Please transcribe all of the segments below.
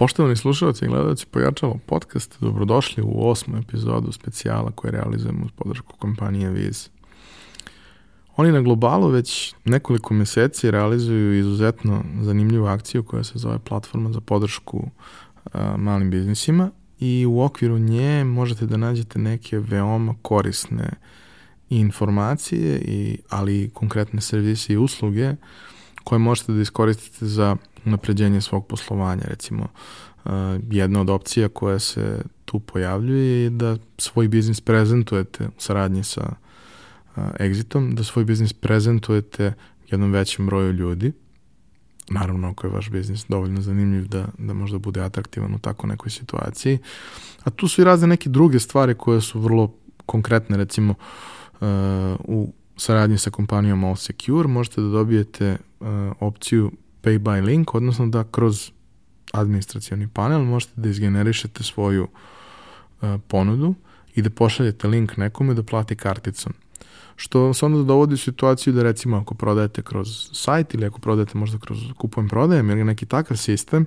Poštovani slušalci i gledalci Pojačalo podcast, dobrodošli u osmu epizodu specijala koje realizujemo uz podršku kompanije Viz. Oni na globalu već nekoliko meseci realizuju izuzetno zanimljivu akciju koja se zove platforma za podršku a, malim biznisima i u okviru nje možete da nađete neke veoma korisne informacije, i, ali i konkretne servise i usluge koje možete da iskoristite za napređenje svog poslovanja. Recimo, uh, jedna od opcija koja se tu pojavljuje je da svoj biznis prezentujete u saradnji sa uh, Exitom, da svoj biznis prezentujete jednom većem broju ljudi. Naravno, ako je vaš biznis dovoljno zanimljiv da, da možda bude atraktivan u tako nekoj situaciji. A tu su i razne neke druge stvari koje su vrlo konkretne, recimo uh, u saradnji sa kompanijom All Secure možete da dobijete uh, opciju pay by link, odnosno da kroz administracioni panel možete da izgenerišete svoju uh, ponudu i da pošaljete link nekome da plati karticom. Što se onda dovodi u situaciju da recimo ako prodajete kroz sajt ili ako prodajete možda kroz kupujem prodajem ili neki takav sistem,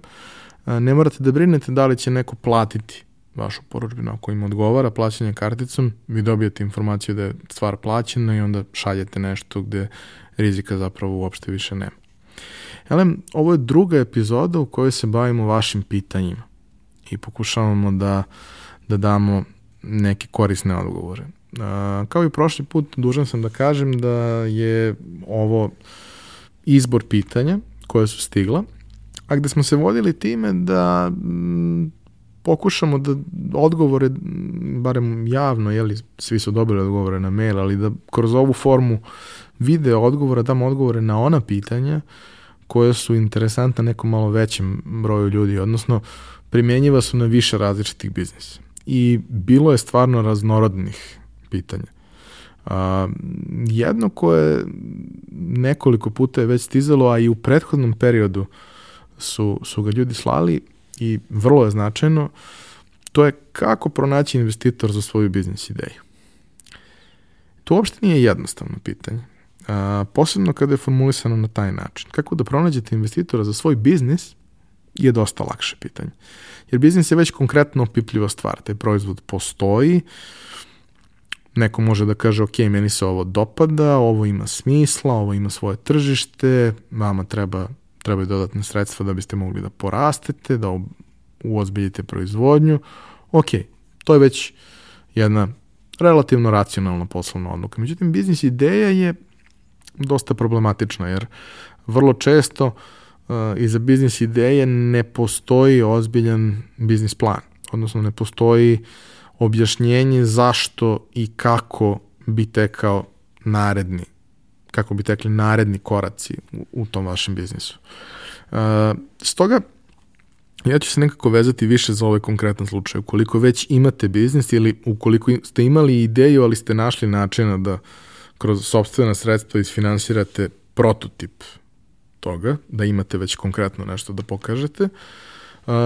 uh, ne morate da brinete da li će neko platiti vašu poručbinu. Ako im odgovara plaćanje karticom, vi dobijete informaciju da je stvar plaćena i onda šaljete nešto gde rizika zapravo uopšte više nema. Elem, ovo je druga epizoda u kojoj se bavimo vašim pitanjima i pokušavamo da, da damo neke korisne odgovore. Kao i prošli put, dužan sam da kažem da je ovo izbor pitanja koje su stigla, a gde smo se vodili time da m, pokušamo da odgovore, barem javno, jeli, svi su dobili odgovore na mail, ali da kroz ovu formu video odgovora damo odgovore na ona pitanja koje su interesantna nekom malo većem broju ljudi, odnosno primjenjiva su na više različitih biznisa. I bilo je stvarno raznorodnih pitanja. A, jedno koje nekoliko puta je već stizalo, a i u prethodnom periodu su, su ga ljudi slali i vrlo je značajno, to je kako pronaći investitor za svoju biznis ideju. To uopšte nije jednostavno pitanje. A, posebno kada je formulisano na taj način. Kako da pronađete investitora za svoj biznis je dosta lakše pitanje. Jer biznis je već konkretno opipljiva stvar. Taj proizvod postoji, neko može da kaže ok, meni se ovo dopada, ovo ima smisla, ovo ima svoje tržište, vama treba trebaju dodatne sredstva da biste mogli da porastete, da uozbiljite proizvodnju. Ok, to je već jedna relativno racionalna poslovna odluka. Međutim, biznis ideja je dosta problematična, jer vrlo često uh, iza biznis ideje ne postoji ozbiljan biznis plan, odnosno ne postoji objašnjenje zašto i kako bi tekao naredni kako bi tekli naredni koraci u, u tom vašem biznisu. Uh, stoga, ja ću se nekako vezati više za ovaj konkretan slučaj. Ukoliko već imate biznis ili ukoliko ste imali ideju, ali ste našli načina da kroz sobstvena sredstva isfinansirate prototip toga, da imate već konkretno nešto da pokažete,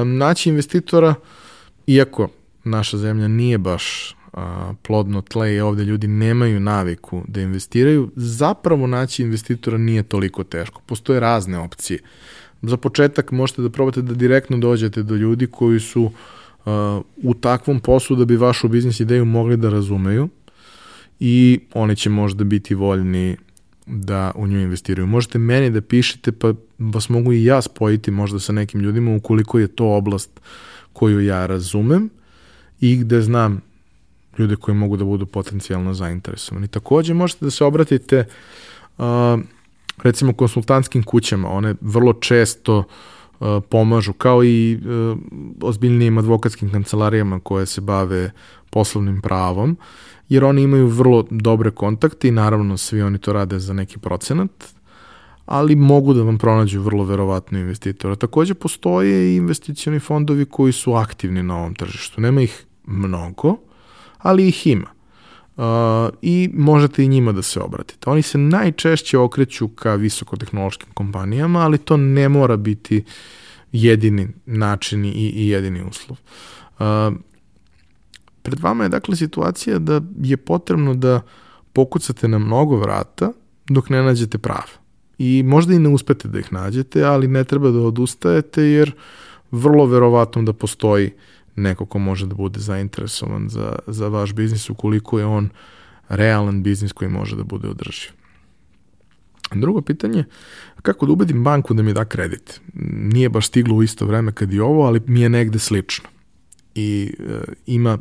naći investitora, iako naša zemlja nije baš plodno tle i ovde ljudi nemaju naviku da investiraju, zapravo naći investitora nije toliko teško. Postoje razne opcije. Za početak možete da probate da direktno dođete do ljudi koji su u takvom poslu da bi vašu biznis ideju mogli da razumeju i oni će možda biti voljni da u nju investiraju. Možete meni da pišete pa vas mogu i ja spojiti možda sa nekim ljudima ukoliko je to oblast koju ja razumem i gde znam ljude koji mogu da budu potencijalno zainteresovani. Takođe možete da se obratite uh, recimo konsultantskim kućama, one vrlo često uh, pomažu, kao i uh, ozbiljnijim advokatskim kancelarijama koje se bave poslovnim pravom, jer oni imaju vrlo dobre kontakte i naravno svi oni to rade za neki procenat, ali mogu da vam pronađu vrlo verovatno investitora. Takođe postoje i investicioni fondovi koji su aktivni na ovom tržištu. Nema ih mnogo, ali ih ima. Uh, I možete i njima da se obratite. Oni se najčešće okreću ka visokotehnološkim kompanijama, ali to ne mora biti jedini način i, i jedini uslov. Uh, pred vama je dakle situacija da je potrebno da pokucate na mnogo vrata dok ne nađete prave. I možda i ne uspete da ih nađete, ali ne treba da odustajete jer vrlo verovatno da postoji neko ko može da bude zainteresovan za, za vaš biznis ukoliko je on realan biznis koji može da bude održiv. Drugo pitanje, kako da ubedim banku da mi da kredit? Nije baš stiglo u isto vreme kad i ovo, ali mi je negde slično. I e, ima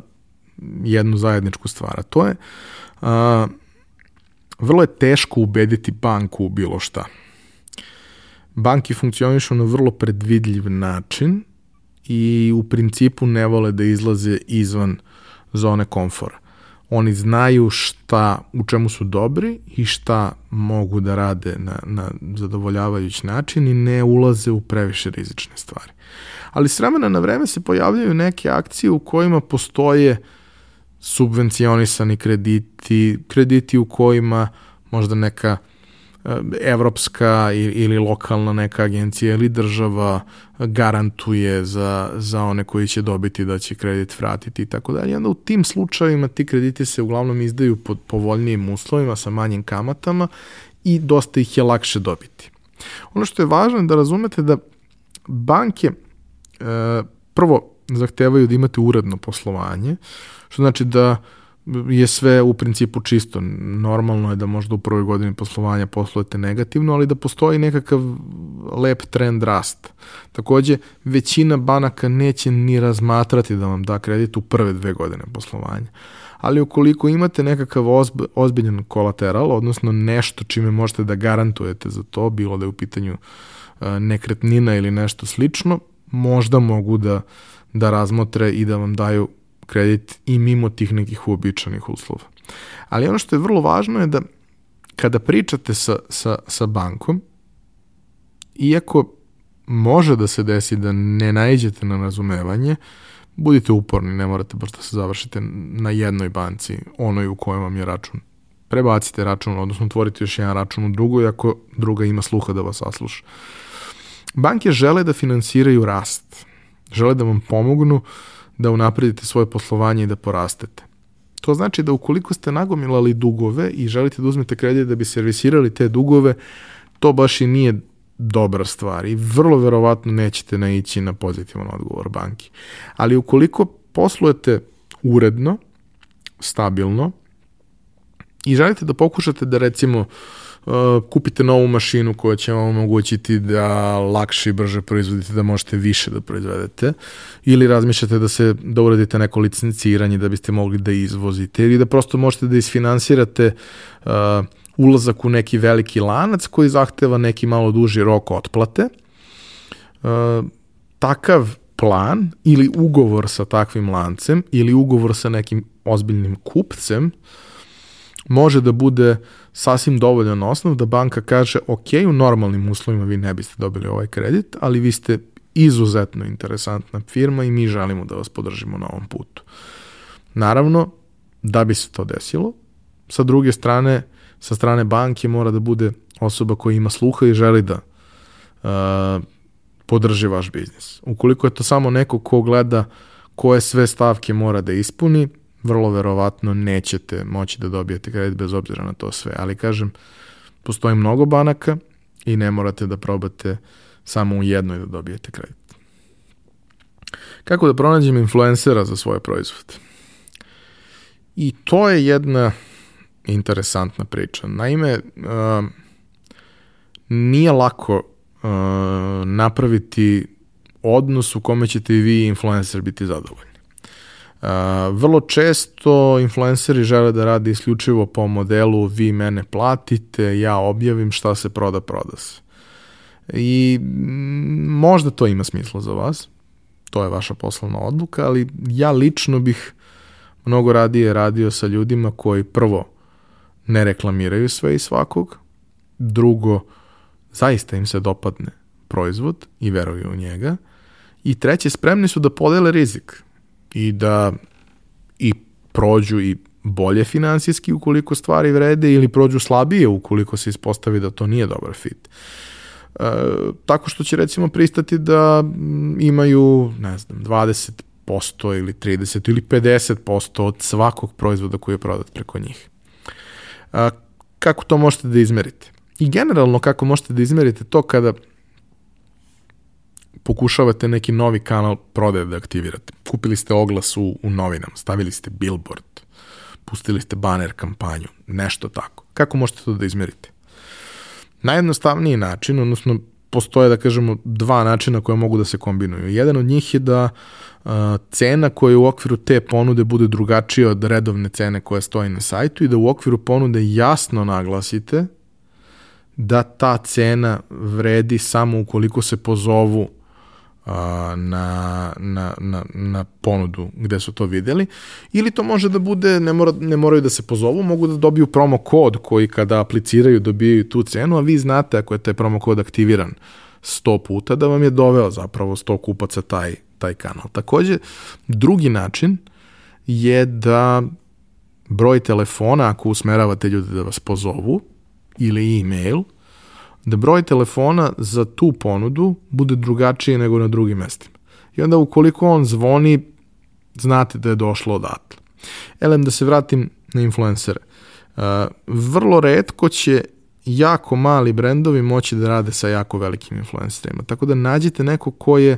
jednu zajedničku stvar, a to je a, vrlo je teško ubediti banku u bilo šta. Banki funkcionišu na vrlo predvidljiv način i u principu ne vole da izlaze izvan zone komfora. Oni znaju šta, u čemu su dobri i šta mogu da rade na, na zadovoljavajući način i ne ulaze u previše rizične stvari. Ali s vremena na vreme se pojavljaju neke akcije u kojima postoje subvencionisani krediti, krediti u kojima možda neka evropska ili lokalna neka agencija ili država garantuje za, za one koji će dobiti da će kredit vratiti i tako dalje. Onda u tim slučajevima ti krediti se uglavnom izdaju pod povoljnijim uslovima sa manjim kamatama i dosta ih je lakše dobiti. Ono što je važno je da razumete da banke e, prvo zahtevaju da imate uredno poslovanje, što znači da je sve u principu čisto. Normalno je da možda u prvoj godini poslovanja poslujete negativno, ali da postoji nekakav lep trend rast. Takođe, većina banaka neće ni razmatrati da vam da kredit u prve dve godine poslovanja. Ali ukoliko imate nekakav ozb, ozbiljan kolateral, odnosno nešto čime možete da garantujete za to, bilo da je u pitanju e, nekretnina ili nešto slično, možda mogu da, da razmotre i da vam daju kredit i mimo tih nekih uobičanih uslova. Ali ono što je vrlo važno je da kada pričate sa, sa, sa bankom, iako može da se desi da ne najđete na razumevanje, budite uporni, ne morate baš da se završite na jednoj banci, onoj u kojoj vam je račun. Prebacite račun, odnosno otvorite još jedan račun u drugoj, ako druga ima sluha da vas sasluša. Banke žele da finansiraju rast, žele da vam pomognu da unapredite svoje poslovanje i da porastete. To znači da ukoliko ste nagomilali dugove i želite da uzmete kredit da bi servisirali te dugove, to baš i nije dobra stvar i vrlo verovatno nećete naići na pozitivan odgovor banki. Ali ukoliko poslujete uredno, stabilno i želite da pokušate da recimo Uh, kupite novu mašinu koja će vam omogućiti da lakše i brže proizvodite, da možete više da proizvedete, ili razmišljate da se da uradite neko licenciranje da biste mogli da izvozite, ili da prosto možete da isfinansirate uh, ulazak u neki veliki lanac koji zahteva neki malo duži rok otplate. Uh, takav plan ili ugovor sa takvim lancem ili ugovor sa nekim ozbiljnim kupcem može da bude uh, sasvim dovoljan osnov da banka kaže ok, u normalnim uslovima vi ne biste dobili ovaj kredit, ali vi ste izuzetno interesantna firma i mi želimo da vas podržimo na ovom putu. Naravno, da bi se to desilo, sa druge strane, sa strane banke mora da bude osoba koja ima sluha i želi da uh, podrži vaš biznis. Ukoliko je to samo neko ko gleda koje sve stavke mora da ispuni, vrlo verovatno nećete moći da dobijete kredit bez obzira na to sve. Ali kažem, postoji mnogo banaka i ne morate da probate samo u jednoj da dobijete kredit. Kako da pronađem influencera za svoje proizvode? I to je jedna interesantna priča. Naime, uh, nije lako uh, napraviti odnos u kome ćete i vi influencer biti zadovoljni. Vrlo često influenceri žele da rade isključivo po modelu vi mene platite, ja objavim šta se proda, proda se. I možda to ima smisla za vas, to je vaša poslovna odluka, ali ja lično bih mnogo radije radio sa ljudima koji prvo ne reklamiraju sve i svakog, drugo zaista im se dopadne proizvod i veruju u njega i treće spremni su da podele rizik i da i prođu i bolje finansijski ukoliko stvari vrede ili prođu slabije ukoliko se ispostavi da to nije dobar fit. E, tako što će recimo pristati da imaju, ne znam, 20% ili 30% ili 50% od svakog proizvoda koji je prodat preko njih. E, kako to možete da izmerite? I generalno kako možete da izmerite to kada pokušavate neki novi kanal prodaje da aktivirate. Kupili ste oglas u, u novinama, stavili ste billboard, pustili ste banner kampanju, nešto tako. Kako možete to da izmerite? Najjednostavniji način, odnosno postoje, da kažemo, dva načina koje mogu da se kombinuju. Jedan od njih je da cena koja u okviru te ponude bude drugačija od redovne cene koja stoji na sajtu i da u okviru ponude jasno naglasite da ta cena vredi samo ukoliko se pozovu na, na, na, na ponudu gde su to videli ili to može da bude, ne, mora, ne moraju da se pozovu, mogu da dobiju promo kod koji kada apliciraju dobijaju tu cenu, a vi znate ako je taj promo kod aktiviran 100 puta da vam je doveo zapravo 100 kupaca taj, taj kanal. Takođe, drugi način je da broj telefona ako usmeravate ljude da vas pozovu ili e-mail – da broj telefona za tu ponudu bude drugačiji nego na drugim mestima. I onda ukoliko on zvoni, znate da je došlo odatle. Elem, da se vratim na influencere. Uh, vrlo redko će jako mali brendovi moći da rade sa jako velikim influencerima. Tako da nađite neko ko je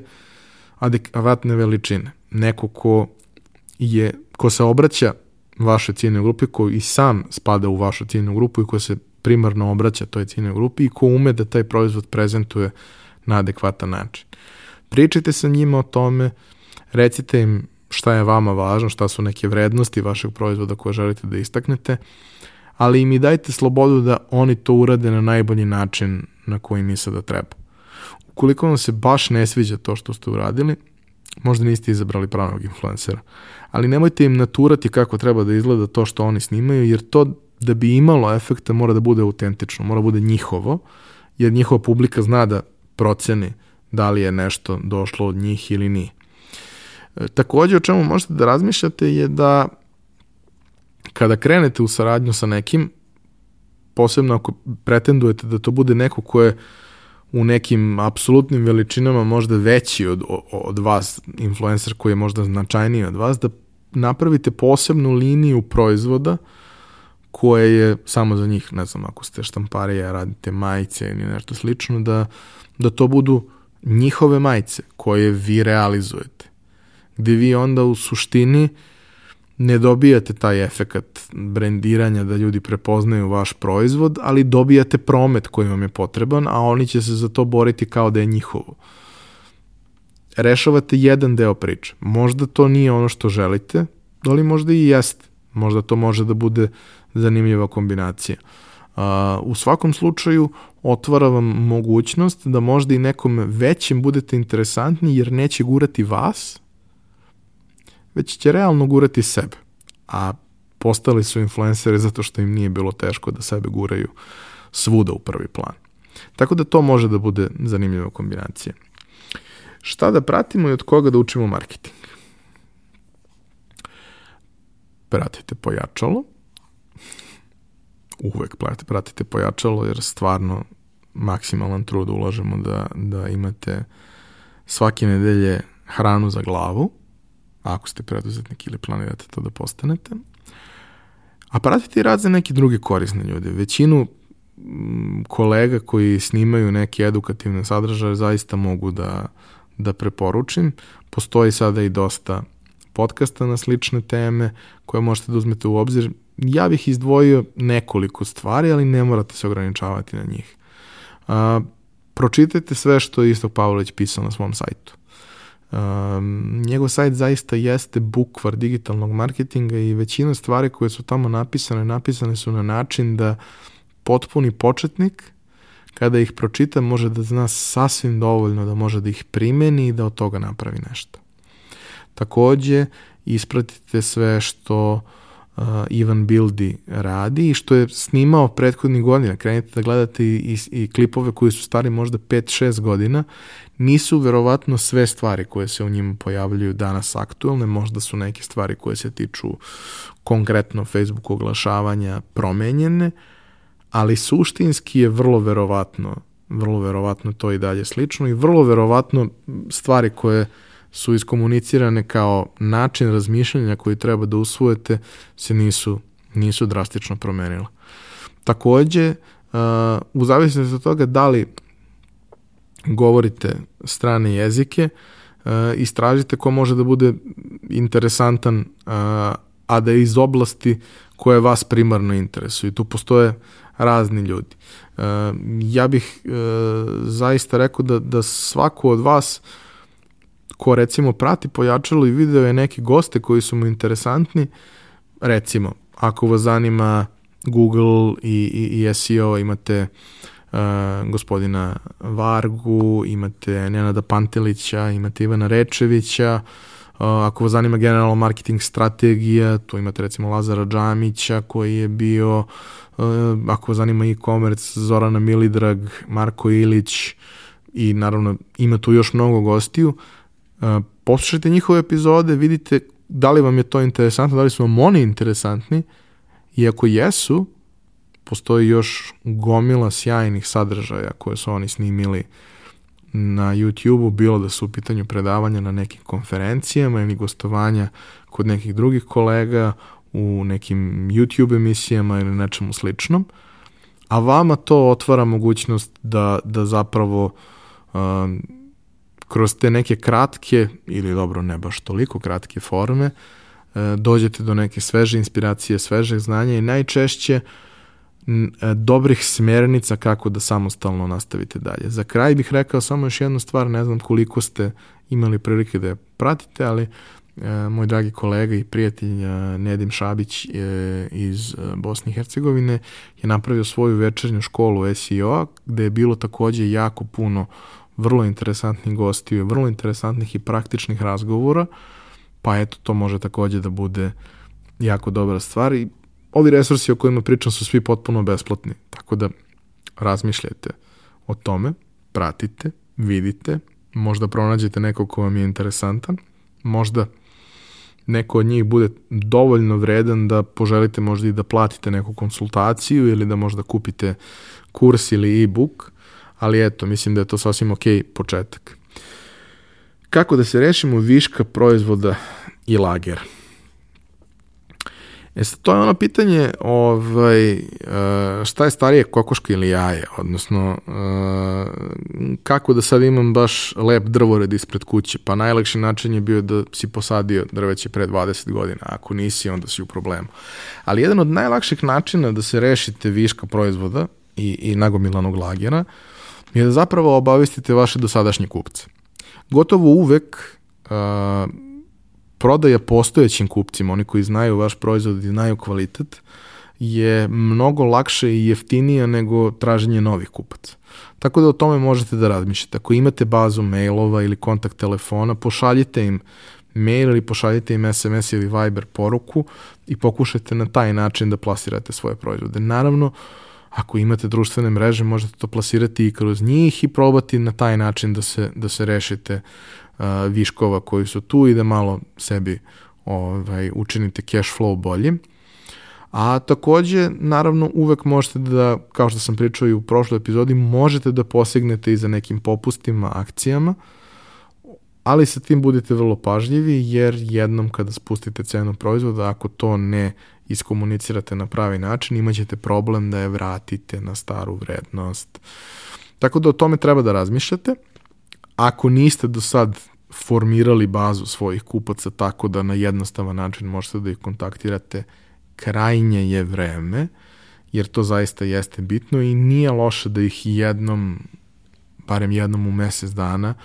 adekvatne veličine. Neko ko je, ko se obraća vašoj ciljnoj grupi, ko i sam spada u vašu ciljnu grupu i ko se primarno obraća toj ciljnoj grupi i ko ume da taj proizvod prezentuje na adekvatan način. Pričajte sa njima o tome, recite im šta je vama važno, šta su neke vrednosti vašeg proizvoda koje želite da istaknete, ali im i dajte slobodu da oni to urade na najbolji način na koji misle da treba. Ukoliko vam se baš ne sviđa to što ste uradili, možda niste izabrali pravog influencera, ali nemojte im naturati kako treba da izgleda to što oni snimaju, jer to da bi imalo efekta mora da bude autentično, mora da bude njihovo, jer njihova publika zna da proceni da li je nešto došlo od njih ili nije. E, takođe o čemu možete da razmišljate je da kada krenete u saradnju sa nekim, posebno ako pretendujete da to bude neko ko je u nekim apsolutnim veličinama možda veći od, od vas, influencer koji je možda značajniji od vas, da napravite posebnu liniju proizvoda uh, koje je samo za njih, ne znam, ako ste štamparija, radite majice ili nešto slično, da, da to budu njihove majice koje vi realizujete. Gde vi onda u suštini ne dobijate taj efekat brendiranja da ljudi prepoznaju vaš proizvod, ali dobijate promet koji vam je potreban, a oni će se za to boriti kao da je njihovo. Rešavate jedan deo priče. Možda to nije ono što želite, ali možda i jeste. Možda to može da bude zanimljiva kombinacija. u svakom slučaju otvara vam mogućnost da možda i nekom većem budete interesantni jer neće gurati vas, već će realno gurati sebe. A postali su influenceri zato što im nije bilo teško da sebe guraju svuda u prvi plan. Tako da to može da bude zanimljiva kombinacija. Šta da pratimo i od koga da učimo marketing? Pratite pojačalo, uvek pratite pojačalo jer stvarno maksimalan trud ulažemo da, da imate svake nedelje hranu za glavu, ako ste preduzetnik ili planirate to da postanete. A pratite i rad za neke druge korisne ljude. Većinu kolega koji snimaju neke edukativne sadržaje zaista mogu da, da preporučim. Postoji sada i dosta podcasta na slične teme koje možete da uzmete u obzir ja bih izdvojio nekoliko stvari, ali ne morate se ograničavati na njih. A, pročitajte sve što je Istok Pavlović pisao na svom sajtu. Um, njegov sajt zaista jeste bukvar digitalnog marketinga i većina stvari koje su tamo napisane, napisane su na način da potpuni početnik kada ih pročita može da zna sasvim dovoljno da može da ih primeni i da od toga napravi nešto. Takođe, ispratite sve što uh, uh, Ivan Bildi radi i što je snimao prethodnih godina. Krenite da gledate i, i, i klipove koji su stari možda 5-6 godina. Nisu verovatno sve stvari koje se u njima pojavljaju danas aktuelne, možda su neke stvari koje se tiču konkretno Facebook oglašavanja promenjene, ali suštinski je vrlo verovatno vrlo verovatno to i dalje slično i vrlo verovatno stvari koje uh, su iskomunicirane kao način razmišljanja koji treba da usvojete se nisu, nisu drastično promenile. Takođe, uh, u zavisnosti od toga da li govorite strane jezike, uh, istražite ko može da bude interesantan, uh, a da je iz oblasti koje vas primarno interesuju. Tu postoje razni ljudi. Uh, ja bih uh, zaista rekao da, da svako od vas ko recimo prati pojačalo i video je neke goste koji su mu interesantni, recimo, ako vas zanima Google i, i, i SEO, imate uh, gospodina Vargu, imate Nenada Pantelića, imate Ivana Rečevića, uh, ako vas zanima generalno marketing strategija, tu imate recimo Lazara Džamića koji je bio, uh, ako vas zanima e-commerce, Zorana Milidrag, Marko Ilić i naravno ima tu još mnogo gostiju. Uh, poslušajte njihove epizode, vidite da li vam je to interesantno, da li su vam oni interesantni i ako jesu, postoji još gomila sjajnih sadržaja koje su oni snimili na YouTube-u, bilo da su u pitanju predavanja na nekim konferencijama ili gostovanja kod nekih drugih kolega u nekim YouTube emisijama ili nečemu sličnom, a vama to otvara mogućnost da, da zapravo um, kroz te neke kratke, ili dobro ne baš toliko kratke forme, uh, dođete do neke sveže inspiracije, svežeg znanja i najčešće E, dobrih smernica kako da samostalno nastavite dalje. Za kraj bih rekao samo još jednu stvar, ne znam koliko ste imali prilike da je pratite, ali e, moj dragi kolega i prijatelj e, Nedim Šabić e, iz e, Bosne i Hercegovine je napravio svoju večernju školu SEO gde je bilo takođe jako puno vrlo interesantnih gostiju, vrlo interesantnih i praktičnih razgovora, pa eto to može takođe da bude jako dobra stvar i ovi resursi o kojima pričam su svi potpuno besplatni, tako da razmišljajte o tome, pratite, vidite, možda pronađete nekog ko vam je interesantan, možda neko od njih bude dovoljno vredan da poželite možda i da platite neku konsultaciju ili da možda kupite kurs ili e-book, ali eto, mislim da je to sasvim ok početak. Kako da se rešimo viška proizvoda i lagera? E sad, to je ono pitanje ovaj, e, šta je starije kokoška ili jaje, odnosno e, kako da sad imam baš lep drvored ispred kuće, pa najlakši način je bio da si posadio drveće pre 20 godina, ako nisi onda si u problemu. Ali jedan od najlakših načina da se rešite viška proizvoda i, i nagomilanog lagera je da zapravo obavistite vaše dosadašnje kupce. Gotovo uvek uh, prodaja postojećim kupcima, oni koji znaju vaš proizvod i znaju kvalitet, je mnogo lakše i jeftinija nego traženje novih kupaca. Tako da o tome možete da razmišljate. Ako imate bazu mailova ili kontakt telefona, pošaljite im mail ili pošaljite im SMS ili Viber poruku i pokušajte na taj način da plasirate svoje proizvode. Naravno, ako imate društvene mreže, možete to plasirati i kroz njih i probati na taj način da se, da se rešite viškova koji su tu i da malo sebi ovaj, učinite cash flow boljim. A takođe, naravno, uvek možete da, kao što sam pričao i u prošloj epizodi, možete da posegnete i za nekim popustima, akcijama, ali sa tim budite vrlo pažljivi, jer jednom kada spustite cenu proizvoda, ako to ne iskomunicirate na pravi način, imaćete problem da je vratite na staru vrednost. Tako da o tome treba da razmišljate. Ako niste do sad formirali bazu svojih kupaca tako da na jednostavan način možete da ih kontaktirate, krajnje je vreme, jer to zaista jeste bitno i nije loše da ih jednom, barem jednom u mesec dana,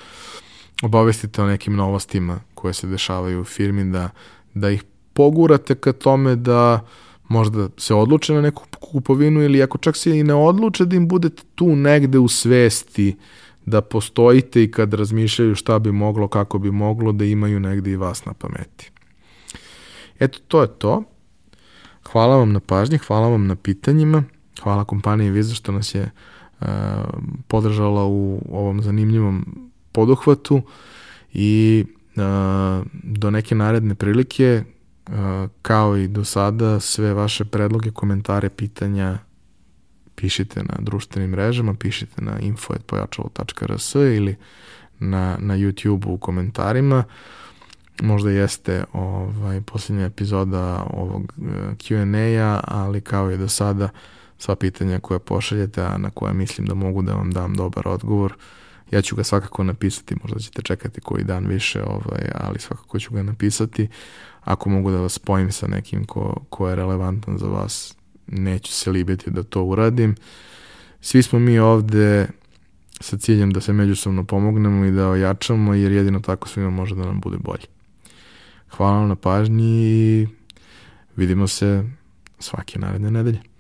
obavestite o nekim novostima koje se dešavaju u firmi, da, da ih pogurate ka tome da možda se odluče na neku kupovinu ili ako čak se i ne odluče da im budete tu negde u svesti da postojite i kad razmišljaju šta bi moglo, kako bi moglo, da imaju negde i vas na pameti. Eto, to je to. Hvala vam na pažnji, hvala vam na pitanjima, hvala kompaniji Visa što nas je uh, podržala u ovom zanimljivom poduhvatu i uh, do neke naredne prilike, uh, kao i do sada, sve vaše predloge, komentare, pitanja pišite na društvenim mrežama, pišite na info.pojačalo.rs ili na, na YouTube u komentarima. Možda jeste ovaj, posljednja epizoda ovog eh, Q&A-a, ali kao i do sada sva pitanja koje pošaljete, a na koje mislim da mogu da vam dam dobar odgovor, Ja ću ga svakako napisati, možda ćete čekati koji dan više, ovaj, ali svakako ću ga napisati. Ako mogu da vas spojim sa nekim ko, ko je relevantan za vas, neću se libiti da to uradim. Svi smo mi ovde sa ciljem da se međusobno pomognemo i da ojačamo, jer jedino tako svima može da nam bude bolje. Hvala vam na pažnji i vidimo se svake naredne nedelje.